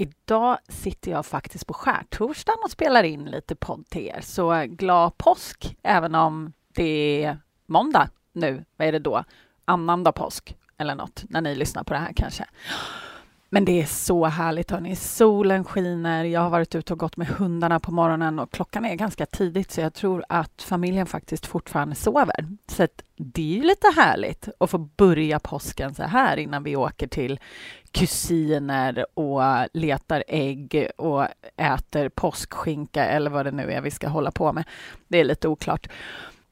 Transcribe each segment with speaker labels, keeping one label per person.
Speaker 1: Idag sitter jag faktiskt på skärtorsdagen och spelar in lite podd till er. Så eh, glad påsk, även om det är måndag nu. Vad är det då? Annandag påsk eller något, när ni lyssnar på det här kanske. Men det är så härligt, hörni. Solen skiner. Jag har varit ute och gått med hundarna på morgonen och klockan är ganska tidigt så jag tror att familjen faktiskt fortfarande sover. Så det är ju lite härligt att få börja påsken så här innan vi åker till kusiner och letar ägg och äter påskskinka eller vad det nu är vi ska hålla på med. Det är lite oklart.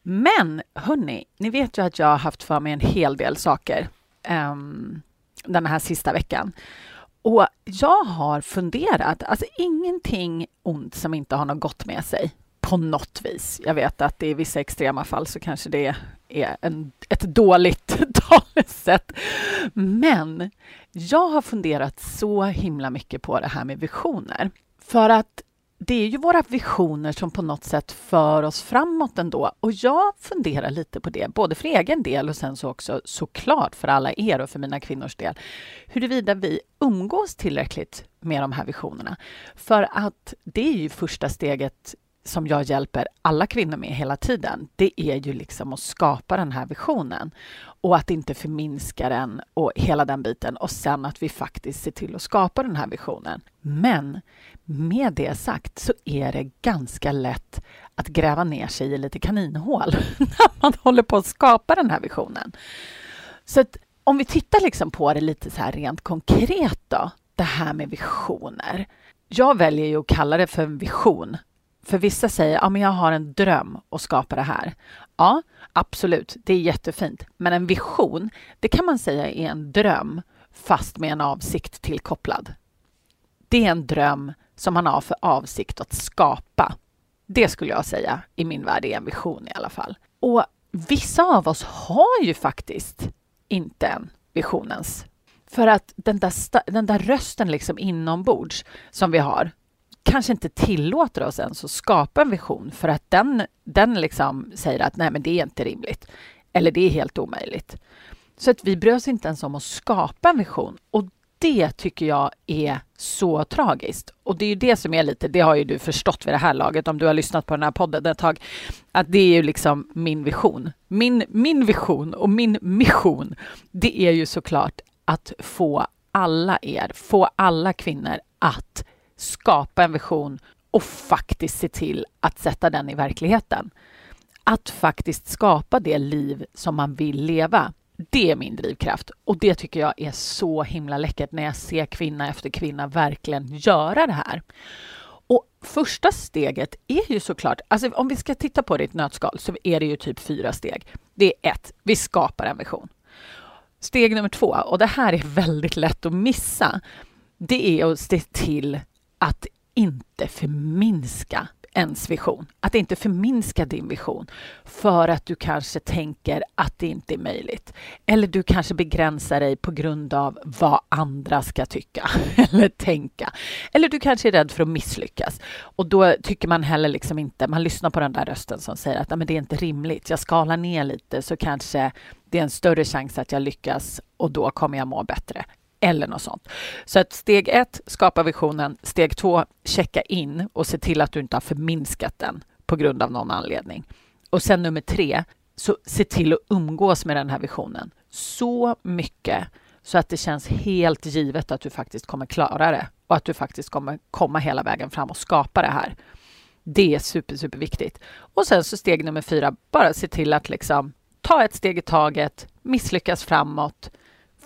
Speaker 1: Men hörni, ni vet ju att jag har haft för mig en hel del saker um, den här sista veckan. Och jag har funderat, alltså ingenting ont som inte har något gott med sig på något vis. Jag vet att i vissa extrema fall så kanske det är en, ett dåligt talesätt. Men jag har funderat så himla mycket på det här med visioner. För att det är ju våra visioner som på något sätt för oss framåt ändå. Och jag funderar lite på det, både för egen del och sen så också såklart för alla er och för mina kvinnors del. Huruvida vi umgås tillräckligt med de här visionerna. För att det är ju första steget som jag hjälper alla kvinnor med hela tiden, det är ju liksom att skapa den här visionen och att inte förminska den och hela den biten och sen att vi faktiskt ser till att skapa den här visionen. Men med det sagt så är det ganska lätt att gräva ner sig i lite kaninhål när man håller på att skapa den här visionen. Så att om vi tittar liksom på det lite så här rent konkret då, det här med visioner. Jag väljer ju att kalla det för en vision för vissa säger ja men jag har en dröm att skapa det här. Ja, absolut, det är jättefint. Men en vision, det kan man säga är en dröm fast med en avsikt tillkopplad. Det är en dröm som man har för avsikt att skapa. Det skulle jag säga i min värld är en vision i alla fall. Och vissa av oss har ju faktiskt inte en visionens. För att den där, den där rösten liksom inombords som vi har, kanske inte tillåter oss ens att skapa en vision för att den, den liksom säger att nej, men det är inte rimligt. Eller det är helt omöjligt. Så att vi bryr oss inte ens om att skapa en vision. Och det tycker jag är så tragiskt. Och det är ju det som är lite, det har ju du förstått vid det här laget om du har lyssnat på den här podden ett tag, att det är ju liksom min vision. Min, min vision och min mission, det är ju såklart att få alla er, få alla kvinnor att skapa en vision och faktiskt se till att sätta den i verkligheten. Att faktiskt skapa det liv som man vill leva. Det är min drivkraft och det tycker jag är så himla läckert när jag ser kvinna efter kvinna verkligen göra det här. Och första steget är ju såklart, alltså om vi ska titta på det i ett nötskal så är det ju typ fyra steg. Det är ett, vi skapar en vision. Steg nummer två, och det här är väldigt lätt att missa, det är att se till att inte förminska ens vision. Att inte förminska din vision för att du kanske tänker att det inte är möjligt. Eller du kanske begränsar dig på grund av vad andra ska tycka eller tänka. Eller du kanske är rädd för att misslyckas. Och då tycker man heller liksom inte, man lyssnar på den där rösten som säger att men det är inte rimligt. Jag skalar ner lite så kanske det är en större chans att jag lyckas och då kommer jag må bättre eller något sånt. Så att steg ett, skapa visionen. Steg två, checka in och se till att du inte har förminskat den på grund av någon anledning. Och sen nummer tre, så se till att umgås med den här visionen så mycket så att det känns helt givet att du faktiskt kommer klara det och att du faktiskt kommer komma hela vägen fram och skapa det här. Det är super, super viktigt. Och sen så steg nummer fyra, bara se till att liksom ta ett steg i taget, misslyckas framåt,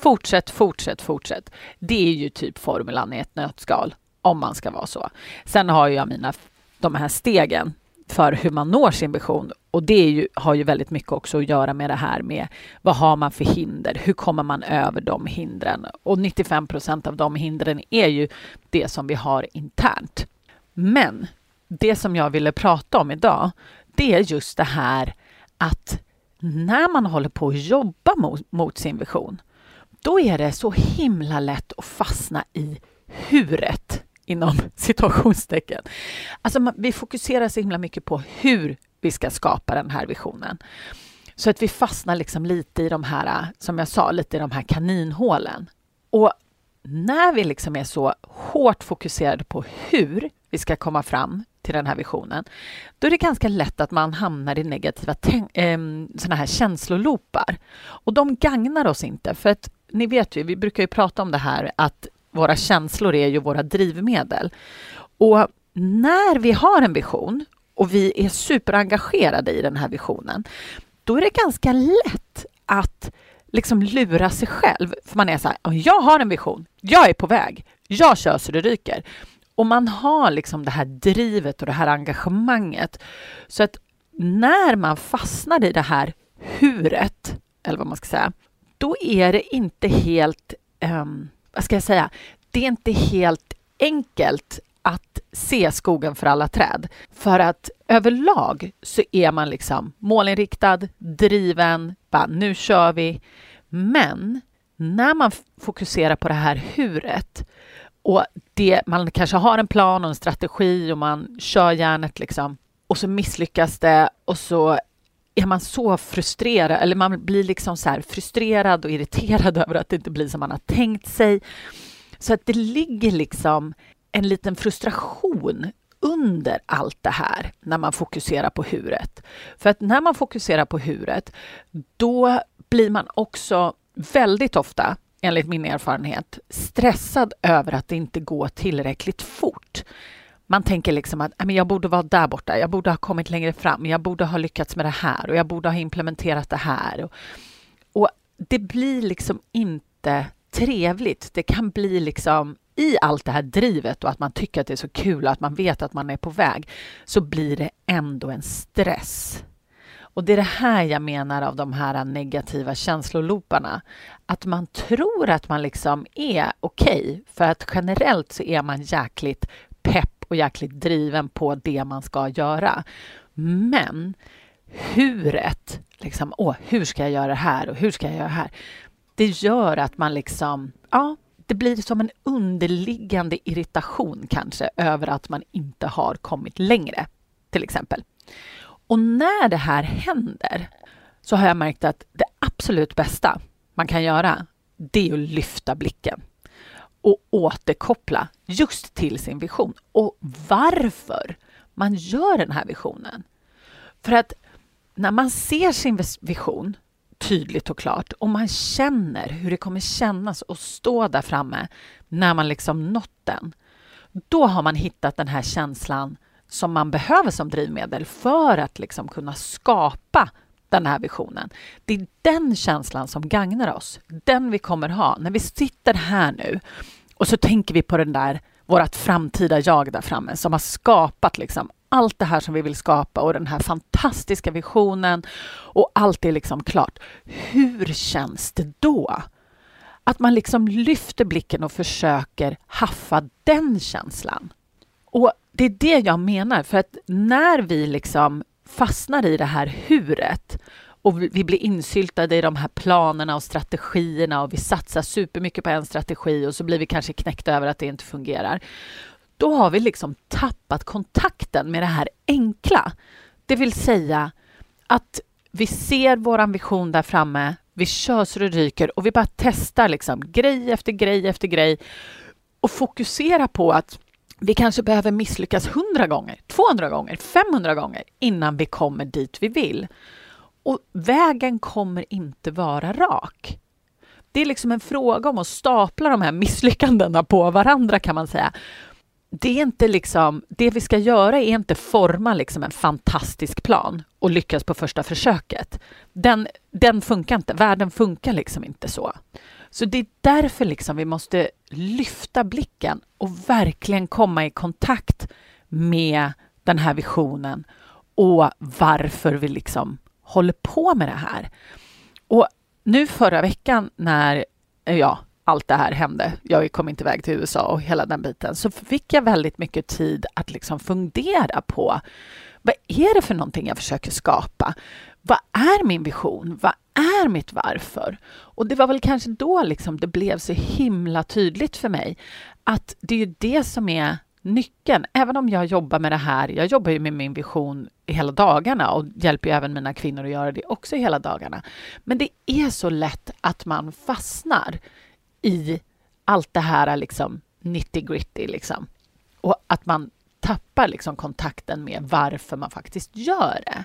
Speaker 1: Fortsätt, fortsätt, fortsätt. Det är ju typ formulan i ett nötskal, om man ska vara så. Sen har jag mina, de här stegen för hur man når sin vision. Och det ju, har ju väldigt mycket också att göra med det här med vad har man för hinder? Hur kommer man över de hindren? Och 95 procent av de hindren är ju det som vi har internt. Men det som jag ville prata om idag, det är just det här att när man håller på att jobba mot, mot sin vision, då är det så himla lätt att fastna i huret inom situationstecken. Alltså man, vi fokuserar så himla mycket på hur vi ska skapa den här visionen. Så att vi fastnar liksom lite i de här, som jag sa, lite i de här kaninhålen. Och när vi liksom är så hårt fokuserade på hur vi ska komma fram till den här visionen, då är det ganska lätt att man hamnar i negativa äh, såna här känslolopar. Och de gagnar oss inte, för att ni vet ju, vi brukar ju prata om det här att våra känslor är ju våra drivmedel. Och när vi har en vision och vi är superengagerade i den här visionen, då är det ganska lätt att liksom lura sig själv. För man är så här, jag har en vision, jag är på väg, jag kör så det ryker. Och man har liksom det här drivet och det här engagemanget. Så att när man fastnar i det här huret, eller vad man ska säga, då är det inte helt, um, vad ska jag säga, det är inte helt enkelt att se skogen för alla träd. För att överlag så är man liksom målinriktad, driven, bara nu kör vi. Men när man fokuserar på det här huret och det, man kanske har en plan och en strategi och man kör järnet liksom och så misslyckas det och så är man så frustrerad, eller man blir liksom så frustrerad och irriterad över att det inte blir som man har tänkt sig. Så att det ligger liksom en liten frustration under allt det här när man fokuserar på huret. För att när man fokuserar på huret, då blir man också väldigt ofta, enligt min erfarenhet, stressad över att det inte går tillräckligt fort. Man tänker liksom att jag borde vara där borta, jag borde ha kommit längre fram, jag borde ha lyckats med det här och jag borde ha implementerat det här. Och, och det blir liksom inte trevligt. Det kan bli liksom i allt det här drivet och att man tycker att det är så kul och att man vet att man är på väg så blir det ändå en stress. Och det är det här jag menar av de här negativa känsloloparna. Att man tror att man liksom är okej, okay, för att generellt så är man jäkligt pepp och jäkligt driven på det man ska göra. Men huret, liksom, åh, hur ska jag göra det här och hur ska jag göra det här? Det gör att man liksom, ja, det blir som en underliggande irritation kanske över att man inte har kommit längre, till exempel. Och när det här händer så har jag märkt att det absolut bästa man kan göra, det är att lyfta blicken och återkoppla just till sin vision och varför man gör den här visionen. För att när man ser sin vision tydligt och klart och man känner hur det kommer kännas att stå där framme när man liksom nått den. Då har man hittat den här känslan som man behöver som drivmedel för att liksom kunna skapa den här visionen. Det är den känslan som gagnar oss, den vi kommer ha när vi sitter här nu och så tänker vi på den där vårt framtida jag där framme som har skapat liksom allt det här som vi vill skapa och den här fantastiska visionen och allt är liksom klart. Hur känns det då? Att man liksom lyfter blicken och försöker haffa den känslan. Och det är det jag menar, för att när vi liksom fastnar i det här huret och vi blir insyltade i de här planerna och strategierna och vi satsar supermycket på en strategi och så blir vi kanske knäckta över att det inte fungerar då har vi liksom tappat kontakten med det här enkla. Det vill säga att vi ser vår vision där framme, vi kör så det ryker och vi bara testar liksom grej efter grej efter grej och fokuserar på att vi kanske behöver misslyckas 100 gånger, 200 gånger, 500 gånger innan vi kommer dit vi vill. Och vägen kommer inte vara rak. Det är liksom en fråga om att stapla de här misslyckandena på varandra kan man säga det är inte liksom, det vi ska göra är inte forma liksom en fantastisk plan och lyckas på första försöket. Den, den funkar inte, världen funkar liksom inte så. Så det är därför liksom vi måste lyfta blicken och verkligen komma i kontakt med den här visionen och varför vi liksom håller på med det här. Och nu förra veckan när, eh, ja, allt det här hände, jag kom inte iväg till USA och hela den biten, så fick jag väldigt mycket tid att liksom fundera på vad är det för någonting jag försöker skapa? Vad är min vision? Vad är mitt varför? Och det var väl kanske då liksom det blev så himla tydligt för mig att det är ju det som är nyckeln. Även om jag jobbar med det här, jag jobbar ju med min vision hela dagarna och hjälper ju även mina kvinnor att göra det också hela dagarna. Men det är så lätt att man fastnar i allt det här liksom nitty gritty liksom. Och att man tappar liksom kontakten med varför man faktiskt gör det.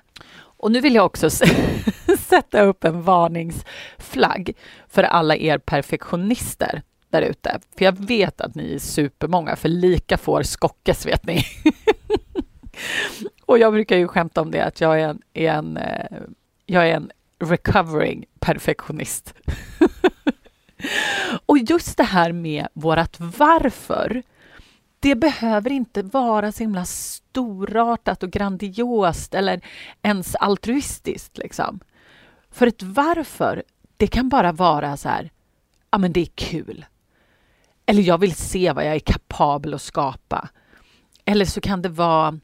Speaker 1: Och nu vill jag också sätta upp en varningsflagg för alla er perfektionister där ute. För jag vet att ni är supermånga, för lika får skockes vet ni. och jag brukar ju skämta om det, att jag är en, är en eh, jag är en recovering perfektionist. och just det här med vårt varför, det behöver inte vara så himla storartat och grandiost eller ens altruistiskt. Liksom. För ett varför, det kan bara vara så här, ja men det är kul. Eller jag vill se vad jag är kapabel att skapa. Eller så kan det vara,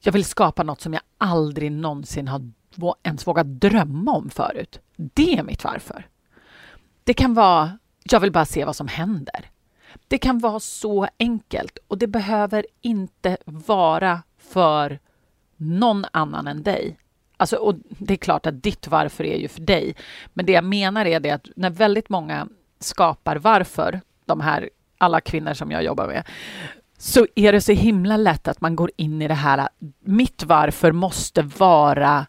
Speaker 1: jag vill skapa något som jag aldrig någonsin har ens vågat drömma om förut. Det är mitt varför. Det kan vara, jag vill bara se vad som händer. Det kan vara så enkelt och det behöver inte vara för någon annan än dig. Alltså, och det är klart att ditt varför är ju för dig. Men det jag menar är det att när väldigt många skapar varför, de här alla kvinnor som jag jobbar med, så är det så himla lätt att man går in i det här, mitt varför måste vara,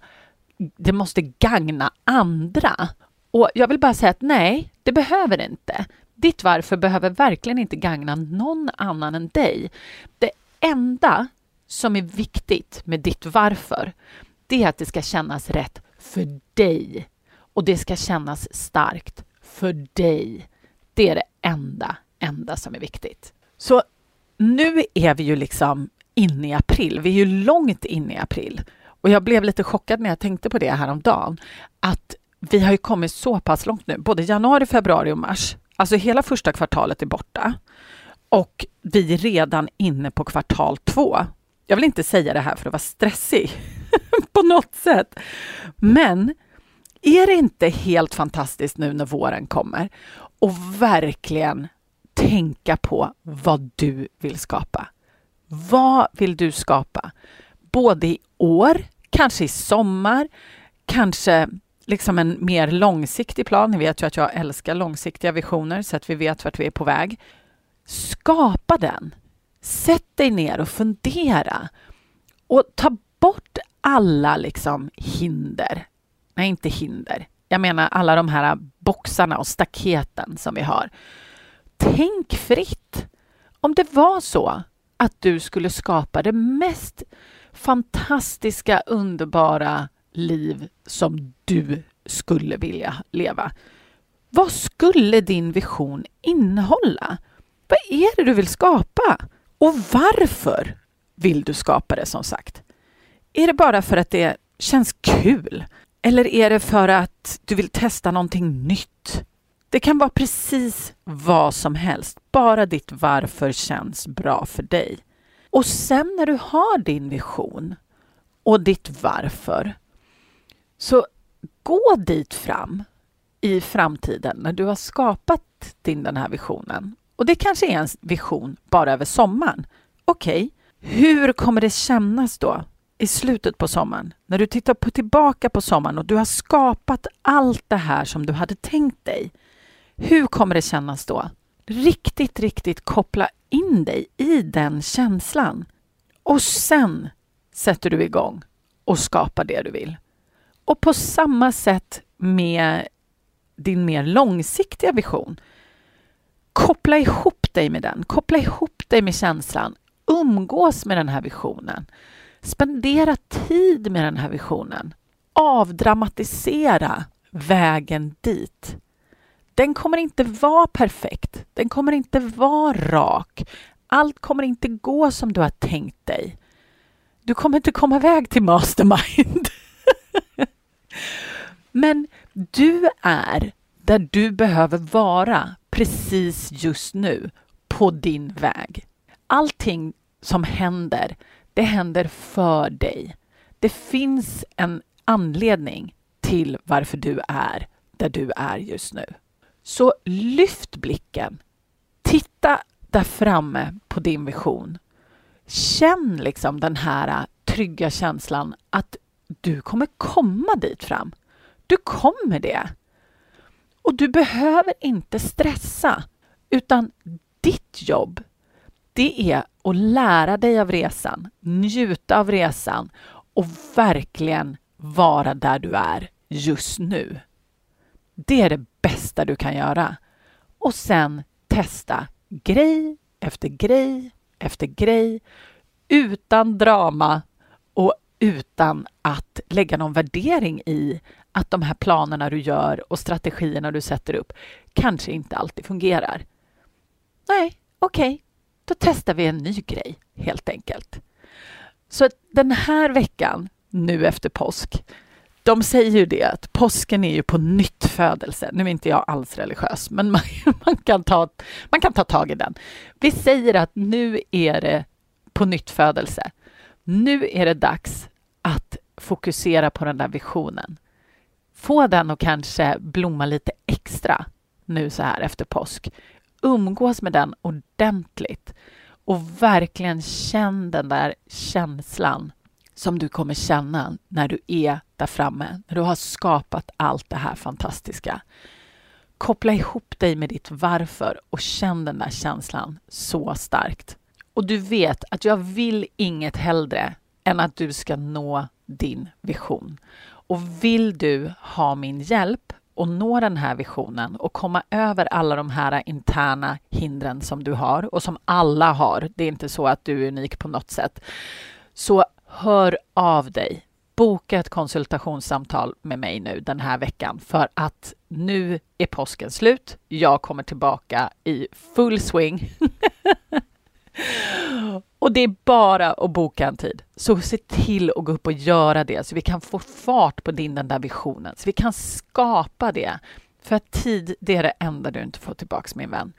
Speaker 1: det måste gagna andra. Och jag vill bara säga att nej, det behöver det inte. Ditt varför behöver verkligen inte gagna någon annan än dig. Det enda som är viktigt med ditt varför, det är att det ska kännas rätt för dig. Och det ska kännas starkt för dig. Det är det enda, enda som är viktigt. Så nu är vi ju liksom inne i april. Vi är ju långt inne i april. Och jag blev lite chockad när jag tänkte på det häromdagen. Att vi har ju kommit så pass långt nu, både januari, februari och mars. Alltså hela första kvartalet är borta. Och vi är redan inne på kvartal två. Jag vill inte säga det här för att vara stressig på något sätt. Men är det inte helt fantastiskt nu när våren kommer och verkligen tänka på vad du vill skapa? Vad vill du skapa? Både i år, kanske i sommar, kanske liksom en mer långsiktig plan. Ni vet ju att jag älskar långsiktiga visioner så att vi vet vart vi är på väg. Skapa den. Sätt dig ner och fundera och ta bort alla liksom hinder. Nej, inte hinder. Jag menar alla de här boxarna och staketen som vi har. Tänk fritt. Om det var så att du skulle skapa det mest fantastiska, underbara liv som du skulle vilja leva. Vad skulle din vision innehålla? Vad är det du vill skapa? Och varför vill du skapa det som sagt? Är det bara för att det känns kul? Eller är det för att du vill testa någonting nytt? Det kan vara precis vad som helst, bara ditt varför känns bra för dig. Och sen när du har din vision och ditt varför, så gå dit fram i framtiden när du har skapat din, den här visionen. Och det kanske är en vision bara över sommaren. Okej, okay. hur kommer det kännas då i slutet på sommaren? När du tittar på, tillbaka på sommaren och du har skapat allt det här som du hade tänkt dig. Hur kommer det kännas då? Riktigt, riktigt koppla in dig i den känslan. Och sen sätter du igång och skapar det du vill. Och på samma sätt med din mer långsiktiga vision. Koppla ihop dig med den. Koppla ihop dig med känslan. Umgås med den här visionen. Spendera tid med den här visionen. Avdramatisera vägen dit. Den kommer inte vara perfekt. Den kommer inte vara rak. Allt kommer inte gå som du har tänkt dig. Du kommer inte komma iväg till mastermind. Men du är där du behöver vara precis just nu på din väg. Allting som händer, det händer för dig. Det finns en anledning till varför du är där du är just nu. Så lyft blicken. Titta där framme på din vision. Känn liksom den här äh, trygga känslan att du kommer komma dit fram. Du kommer det. Och du behöver inte stressa, utan ditt jobb, det är att lära dig av resan, njuta av resan och verkligen vara där du är just nu. Det är det bästa du kan göra. Och sen testa grej efter grej efter grej utan drama utan att lägga någon värdering i att de här planerna du gör och strategierna du sätter upp kanske inte alltid fungerar. Nej, okej, okay. då testar vi en ny grej helt enkelt. Så den här veckan, nu efter påsk, de säger ju det att påsken är ju på nytt födelse. Nu är inte jag alls religiös, men man, man, kan ta, man kan ta tag i den. Vi säger att nu är det på nytt födelse. Nu är det dags fokusera på den där visionen. Få den att kanske blomma lite extra nu så här efter påsk. Umgås med den ordentligt och verkligen känn den där känslan som du kommer känna när du är där framme, när du har skapat allt det här fantastiska. Koppla ihop dig med ditt varför och känn den där känslan så starkt. Och du vet att jag vill inget hellre än att du ska nå din vision. Och vill du ha min hjälp och nå den här visionen och komma över alla de här interna hindren som du har och som alla har. Det är inte så att du är unik på något sätt. Så hör av dig. Boka ett konsultationssamtal med mig nu den här veckan för att nu är påsken slut. Jag kommer tillbaka i full swing. Och det är bara att boka en tid. Så se till att gå upp och göra det så vi kan få fart på din den där visionen, så vi kan skapa det. För att tid, det är det enda du inte får tillbaka min vän.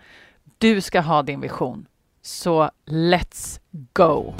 Speaker 1: Du ska ha din vision. Så let's go!